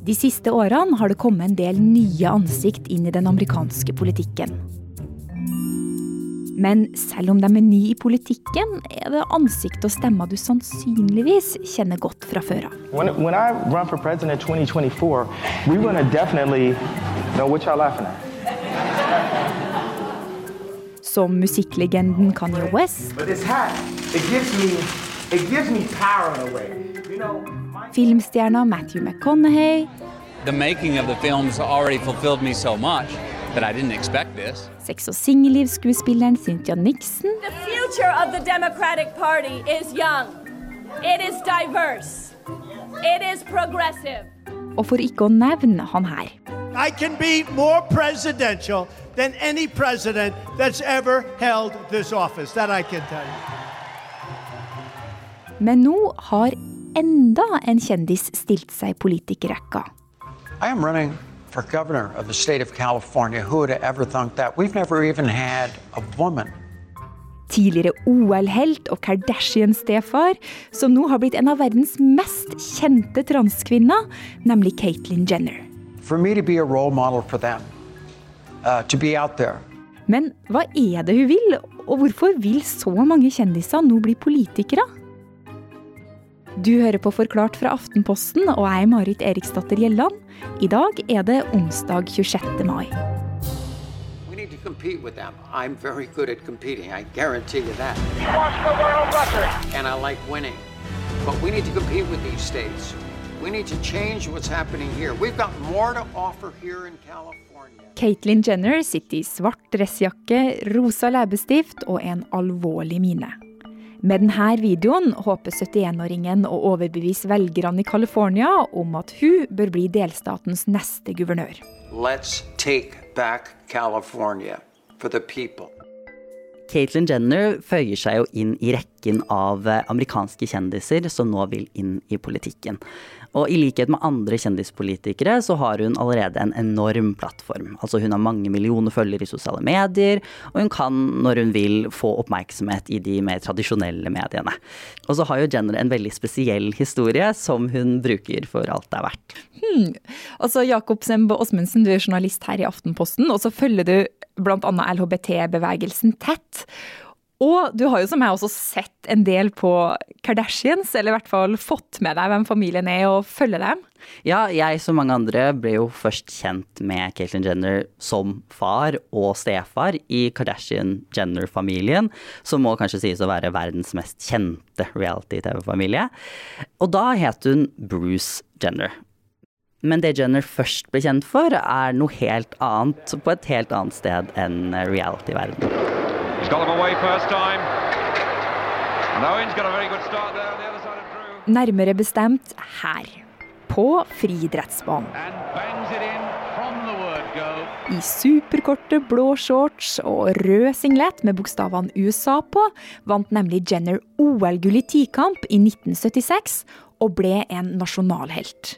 De siste årene har det kommet en del nye ansikt inn i den amerikanske politikken. Men selv om de er nye i politikken, er det ansikt og stemmer du sannsynligvis kjenner godt fra før av. When, when I run for president in 2024, we're going to definitely know what y'all laughing at. Som musikklegenden Kanye West, But this hat, it gives me, it gives me power in a way. You know, my filmstjerna Matthew McConaughey, The making of the films already fulfilled me so much that I didn't expect this. sex- og singellivsskuespilleren Cynthia Nixon The future of the Democratic Party is young. It is diverse. It is progressive. og for ikke å nevne han her. I can be more presidential than any president that's ever held this office. That I can tell you. Men nå har enda en kjendis stilt seg i politikerrekka. I am running for governor of the state of California. Who would have ever thunk that? We've never even had a woman. Tidligere OL-helt og Kardashian-stefar, som nå har blitt en av verdens mest kjente transkvinner, nemlig Caitlyn Jenner. For me to be a role model for them, uh, to be out there. Men hva er det hun vil, og hvorfor vil så mange kjendiser nå bli politikere? Du hører på Forklart fra Aftenposten, og jeg er Marit Eriksdatter Gjelland. I dag er det onsdag 26. mai. We need to compete with them. I'm very good at competing. I guarantee you that. And I like winning. But we need to compete with these states. We need to change what's happening here. We've got more to offer here in California. Caitlyn Jenner sitter i svart dressjakke, rosa leppestift og en alvorlig mine. Med denne videoen håper 71-åringen å overbevise velgerne i California om at hun bør bli delstatens neste guvernør. Let's take back California for the people. Caitlyn Jenner føyer seg jo inn i rekken av eh, amerikanske kjendiser som nå vil inn i politikken. Og i likhet med andre kjendispolitikere så har hun allerede en enorm plattform. Altså hun har mange millioner følgere i sosiale medier, og hun kan, når hun vil, få oppmerksomhet i de mer tradisjonelle mediene. Og så har jo Jenner en veldig spesiell historie som hun bruker for alt det er verdt. Altså, Jakob Sembo Osmundsen, du er journalist her i Aftenposten, og så følger du bl.a. LHBT-bevegelsen tett. Og du har jo som jeg også sett en del på Kardashians, eller i hvert fall fått med deg hvem familien er, og følger dem. Ja, jeg som mange andre ble jo først kjent med Caitlyn Jenner som far og stefar i Kardashian-Jenner-familien, som må kanskje sies å være verdens mest kjente reality-TV-familie. Og da het hun Bruce Jenner. Men det Jenner først ble kjent for, er noe helt annet, på et helt annet sted enn reality-verden. Nærmere bestemt her. På friidrettsbanen. I superkorte blå shorts og rød singlet med bokstavene USA på, vant nemlig Jenner OL-gull i tikamp i 1976 og ble en nasjonalhelt.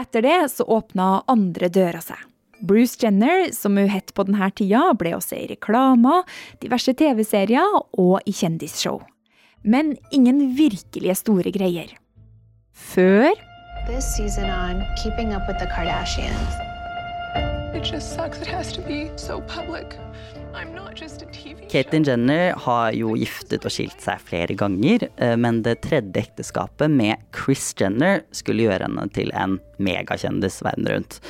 Etter det så åpna andre døra seg. Bruce Jenner, som hun het på denne tida, ble også i reklamer, diverse TV-serier og i kjendisshow. Men ingen virkelige store greier. Før This season on Keeping Up with the Kardashians. It just sucks it has to be so public. I'm not just a TV Caitlyn Jenner har jo giftet og skilt seg flere ganger, eh, men det tredje ekteskapet med Chris Jenner skulle gjøre henne til en megakjendis verden rundt.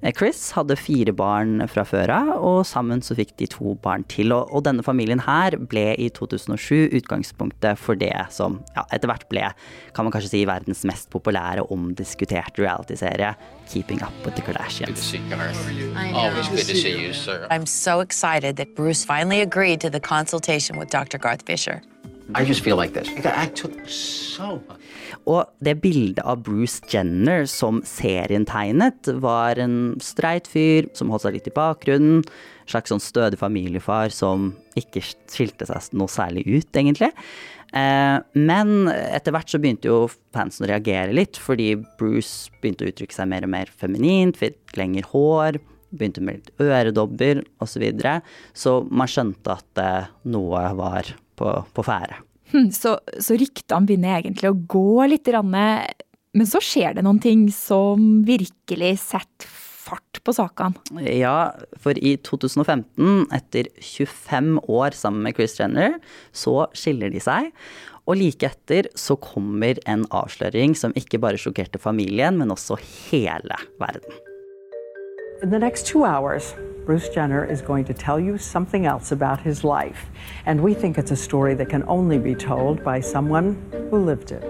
Eh, Chris hadde fire barn fra før av, og sammen så fikk de to barn til. Og, og denne familien her ble i 2007 utgangspunktet for det som ja, etter hvert ble, kan man kanskje si, verdens mest populære og omdiskuterte realityserie, Keeping Up with the Kardashians. Always good to see you, sir. I'm so excited that Bruce finally agreed to the consultation with Dr. Garth Fisher. I just feel like this. I took so. Og det bildet av Bruce Jenner som serien tegnet, var en streit fyr som holdt seg litt i bakgrunnen. Slags sånn stødig familiefar som ikke skilte seg noe særlig ut, egentlig. Eh, men etter hvert så begynte jo fansen å reagere litt, fordi Bruce begynte å uttrykke seg mer og mer feminint, fikk lengre hår, begynte med litt øredobber osv. Så, videre. så man skjønte at eh, noe var på, på ferde. Hm, Så, så ryktene begynner egentlig å gå litt Men så skjer det noen ting som virkelig setter fart på sakene. Ja, for i 2015, etter 25 år sammen med Chris Jenner, så skiller de seg. Og like etter så kommer en avsløring som ikke bare sjokkerte familien, men også hele verden. In the next two hours, Bruce Jenner is going to tell you something else about his life. And we think it's a story that can only be told by someone who lived it.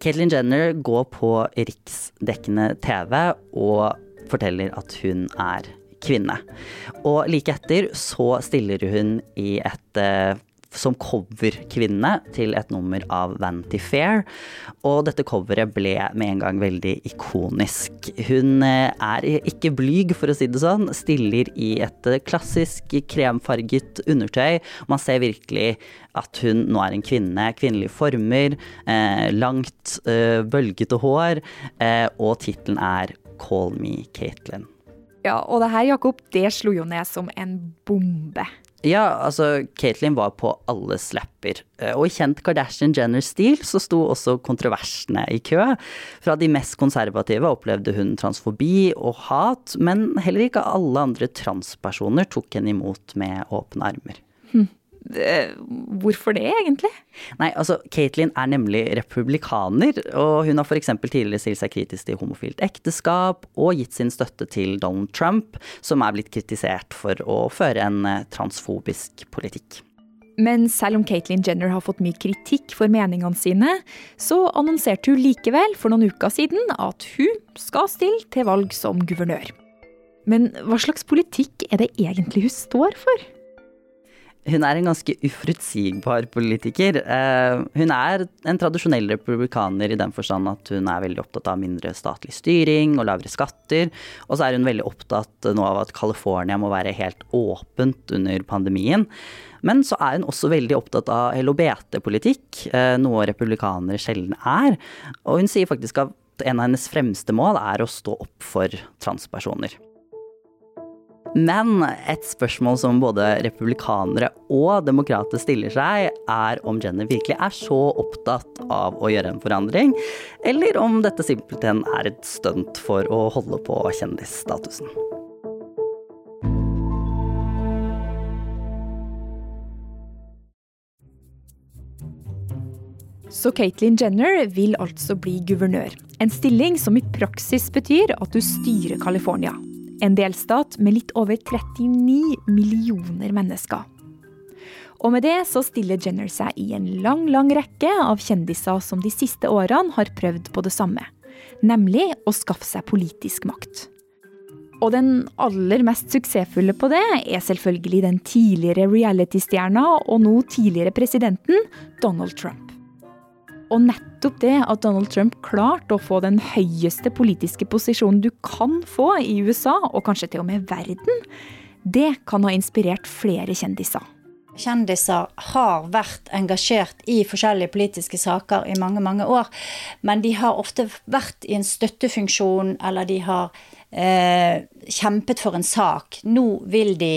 Caitlyn Jenner går på riksdekkende TV og forteller at hun er kvinne. Og like etter så stiller hun i et eh, som coverkvinne til et nummer av Vanity Fair. Og dette coveret ble med en gang veldig ikonisk. Hun eh, er ikke blyg, for å si det sånn. Stiller i et eh, klassisk kremfarget undertøy. Man ser virkelig at hun nå er en kvinne. Kvinnelige former, eh, langt, bølgete hår. Og tittelen er Call Me Caitlyn. Ja, og det her, Jakob, det slo jo ned som en bombe. Ja, altså, Caitlyn var på alles lepper. Eh, og i kjent Kardashian-Jenner-stil så sto også kontroversene i kø. Fra de mest konservative opplevde hun transfobi og hat, men heller ikke alle andre transpersoner tok henne imot med åpne armer. Hm. Hvorfor det, egentlig? Nei, altså, Caitlyn er nemlig republikaner, og hun har f.eks. tidligere stilt seg kritisk til homofilt ekteskap, og gitt sin støtte til Donald Trump, som er blitt kritisert for å føre en eh, transfobisk politikk. Men selv om Caitlyn Jenner har fått mye kritikk for meningene sine, så annonserte hun likevel for noen uker siden at hun skal stille til valg som guvernør. Men hva slags politikk er det egentlig hun står for? Hun er en ganske uforutsigbar politiker. Eh, hun er en tradisjonell republikaner i den forstand at hun er veldig opptatt av mindre statlig styring og lavere skatter. Og så er hun veldig opptatt nå av at California må være helt åpent under pandemien. Men så er hun også veldig opptatt av LHBT-politikk, eh, noe republikanere sjelden er. Og hun sier faktisk at en av hennes fremste mål er å stå opp for transpersoner. Men et spørsmål som både republikanere og demokrater stiller seg, er om Jenner virkelig er så opptatt av å gjøre en forandring, eller om dette simpelthen er et stunt for å holde på kjendisstatusen. Så Caitlyn Jenner vil altså bli guvernør. En stilling som i praksis betyr at du styrer California en delstat med litt over 39 millioner mennesker. Og med det så stiller Jenner seg i en lang, lang rekke av kjendiser som de siste årene har prøvd på det samme. Nemlig å skaffe seg politisk makt. Og den aller mest suksessfulle på det er selvfølgelig den tidligere reality-stjerna og nå tidligere presidenten Donald Trump. Og nettopp det at Donald Trump klarte å få den høyeste politiske posisjonen du kan få i USA, og kanskje til og med verden, det kan ha inspirert flere kjendiser. Kjendiser har vært engasjert i forskjellige politiske saker i mange, mange år. Men de har ofte vært i en støttefunksjon, eller de har eh, kjempet for en sak. Nå vil de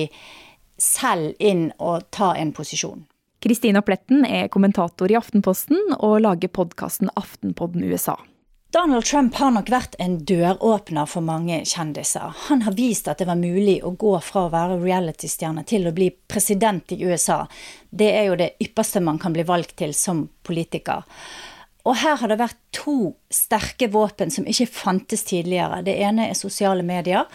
selv inn og ta en posisjon. Kristina Pletten er kommentator i Aftenposten og lager podkasten Aftenpodden USA. Donald Trump har nok vært en døråpner for mange kjendiser. Han har vist at det var mulig å gå fra å være reality-stjerne til å bli president i USA. Det er jo det ypperste man kan bli valgt til som politiker. Og her har det vært to sterke våpen som ikke fantes tidligere. Det ene er sosiale medier.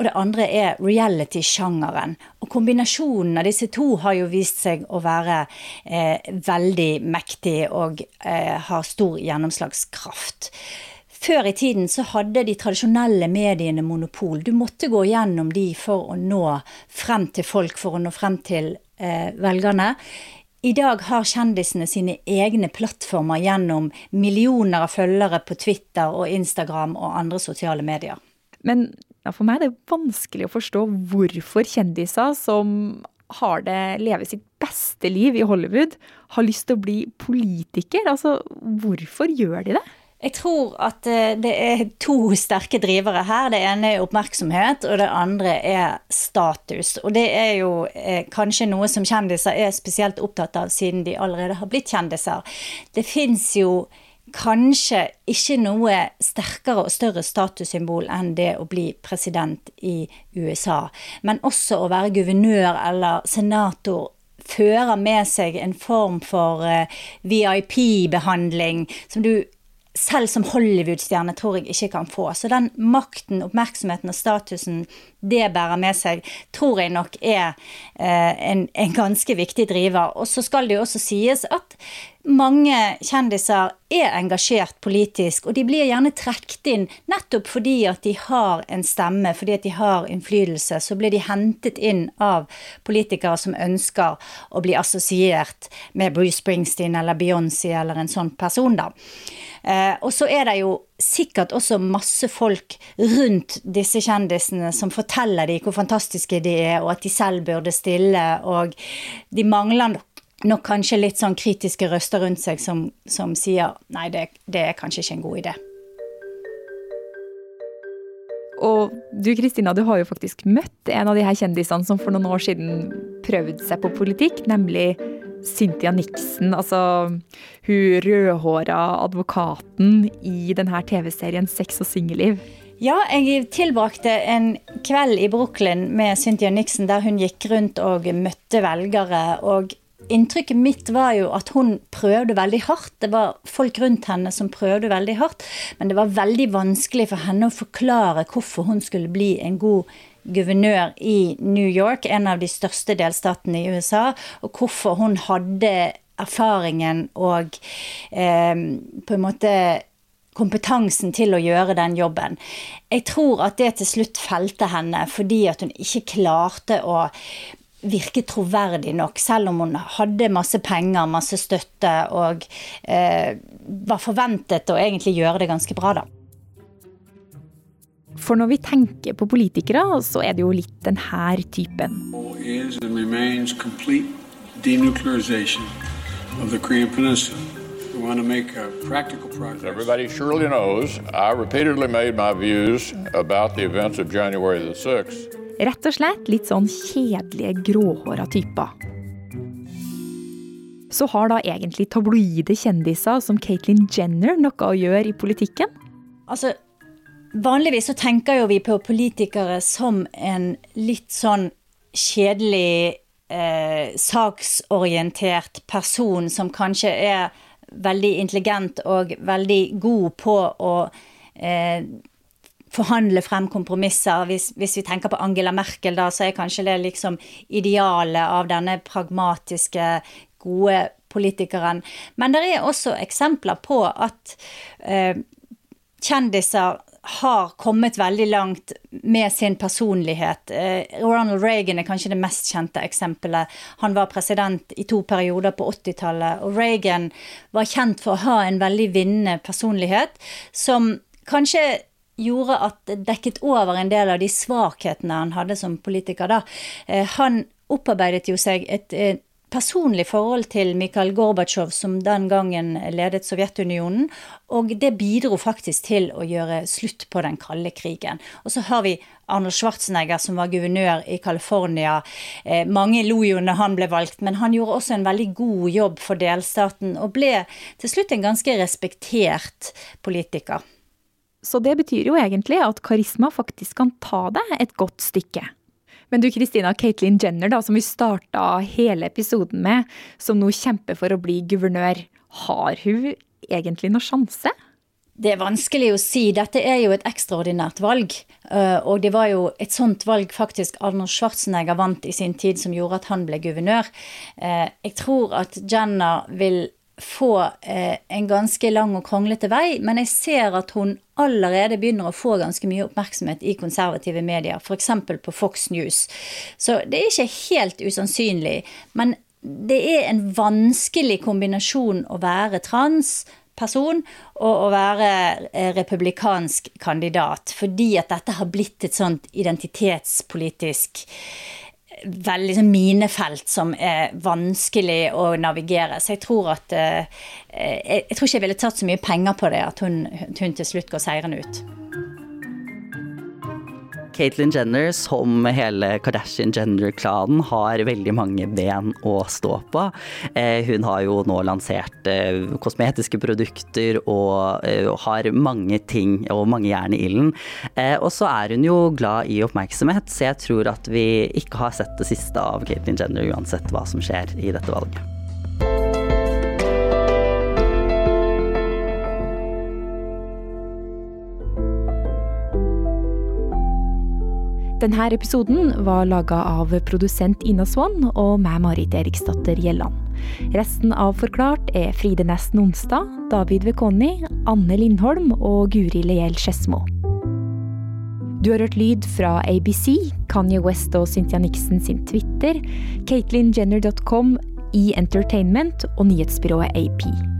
Og det andre er reality-sjangeren. Og kombinasjonen av disse to har jo vist seg å være eh, veldig mektig og eh, har stor gjennomslagskraft. Før i tiden så hadde de tradisjonelle mediene monopol. Du måtte gå gjennom de for å nå frem til folk, for å nå frem til eh, velgerne. I dag har kjendisene sine egne plattformer gjennom millioner av følgere på Twitter og Instagram og andre sosiale medier. Men ja, for meg er det vanskelig å forstå hvorfor kjendiser som har det, lever sitt beste liv i Hollywood, har lyst til å bli politiker. Altså, hvorfor gjør de det? Jeg tror at eh, det er to sterke drivere her. Det ene er oppmerksomhet, og det andre er status. Og det er jo eh, kanskje noe som kjendiser er spesielt opptatt av, siden de allerede har blitt kjendiser. Det fins jo kanskje ikke noe sterkere og større statussymbol enn det å bli president i USA. Men også å være guvernør eller senator fører med seg en form for eh, VIP-behandling som du selv som Hollywood-stjerne tror jeg ikke kan få. Så den makten, oppmerksomheten og statusen det bærer med seg, tror jeg nok er eh, en, en, ganske viktig driver. Og så skal det jo også sies at mange kjendiser er engasjert politisk, og de blir gjerne trukket inn nettopp fordi at de har en stemme, fordi at de har innflytelse. Så blir de hentet inn av politikere som ønsker å bli assosiert med Bruce Springsteen eller Beyoncé eller en sånn person, da. Eh, og så er det jo sikkert også masse folk rundt disse kjendisene som forteller dem hvor fantastiske de er, og at de selv burde stille, og de mangler nok nok kanskje litt sånn kritiske røster rundt seg som, som sier nei, det, det, er kanskje ikke en god idé. Og du Kristina, du har jo faktisk møtt en av de her kjendisene som for noen år siden prøvde seg på politikk, nemlig Cynthia Nixon. Altså hun rødhåra advokaten i denne TV-serien Sex og singelliv. Ja, jeg tilbrakte en kveld i Brooklyn med Cynthia Nixon der hun gikk rundt og møtte velgere. og inntrykket mitt var jo at hun prøvde veldig hardt. Det var folk rundt henne som prøvde veldig hardt. Men det var veldig vanskelig for henne å forklare hvorfor hun skulle bli en god guvernør i New York, en av de største delstatene i USA, og hvorfor hun hadde erfaringen og eh, på en måte kompetansen til å gjøre den jobben. Jeg tror at det til slutt felte henne fordi at hun ikke klarte å virke troverdig nok, selv om hun hadde masse penger, masse støtte og eh, var forventet å egentlig gjøre det ganske bra, da. For når vi tenker på politikere, så er det jo litt typen. A practical progress. Everybody surely knows I repeatedly made my views about the events of January the 6th Rett og slett litt sånn kjedelige, gråhåra typer. Så har da egentlig tabloide kjendiser som Caitlyn Jenner noe å gjøre i politikken? Altså, Vanligvis så tenker jo vi på politikere som en litt sånn kjedelig, eh, saksorientert person som kanskje er veldig intelligent og veldig god på å eh, forhandle frem kompromisser. Hvis, hvis, vi tenker på Angela Merkel, da, så er kanskje det liksom idealet av denne pragmatiske, gode politikeren. Men det er også eksempler på at eh, kjendiser har kommet veldig langt med sin personlighet. Eh, Ronald Reagan er kanskje det mest kjente eksempelet. Han var president i to perioder på 80-tallet, og Reagan var kjent for å ha en veldig vinnende personlighet som kanskje gjorde at dekket over en del av de svakhetene han hadde som politiker. da. Eh, han opparbeidet jo seg et personlig forhold til Mikhail Gorbatsjov, som den gangen ledet Sovjetunionen, og det bidro faktisk til å gjøre slutt på den kalde krigen. Og så har vi Arnold Schwarzenegger, som var guvernør i California. Eh, mange lo jo når han ble valgt, men han gjorde også en veldig god jobb for delstaten, og ble til slutt en ganske respektert politiker. Så det betyr jo egentlig at karisma faktisk kan ta deg et godt stykke. Men du Kristina, Caitlyn Jenner, da, som vi starta hele episoden med, som nå kjemper for å bli guvernør, har hun egentlig noen sjanse? Det er vanskelig å si. Dette er jo et ekstraordinært valg. Eh, og det var jo et sånt valg faktisk Arnold Schwarzenegger vant i sin tid, som gjorde at han ble guvernør. Eh, jeg tror at Jenner vil få eh, en ganske lang og kronglete vei, men jeg ser at hun allerede begynner å få ganske mye oppmerksomhet i konservative medier, f.eks. på Fox News. Så det er ikke helt usannsynlig. Men det er en vanskelig kombinasjon å være trans person og å være eh, republikansk kandidat, fordi at dette har blitt et sånt identitetspolitisk veldig liksom, minefelt som er vanskelig å navigere. Så jeg tror at eh, jeg, jeg, tror ikke jeg ville tatt så mye penger på det at hun, hun til slutt går seirende ut. Caitlyn Jenner, som hele Kardashian Jenner-klanen, har veldig mange ben å stå på. Eh, hun har jo nå lansert eh, kosmetiske produkter og har mange ting og mange jern i ilden. Og så er hun jo glad i oppmerksomhet, så jeg tror at vi ikke har sett det siste av Caitlyn Jenner uansett hva som skjer i dette valget. Denne episoden var laga av produsent Ina Swann og meg, Marit Eriksdatter Gjelland. Resten av Forklart er Fride Næss Nonstad, David Vekoni, Anne Lindholm og Guri Leiel Skedsmo. Du har hørt lyd fra ABC, Kanye West og Cynthia Nixon sin Twitter, KatelynJenner.com, E Entertainment og nyhetsbyrået AP.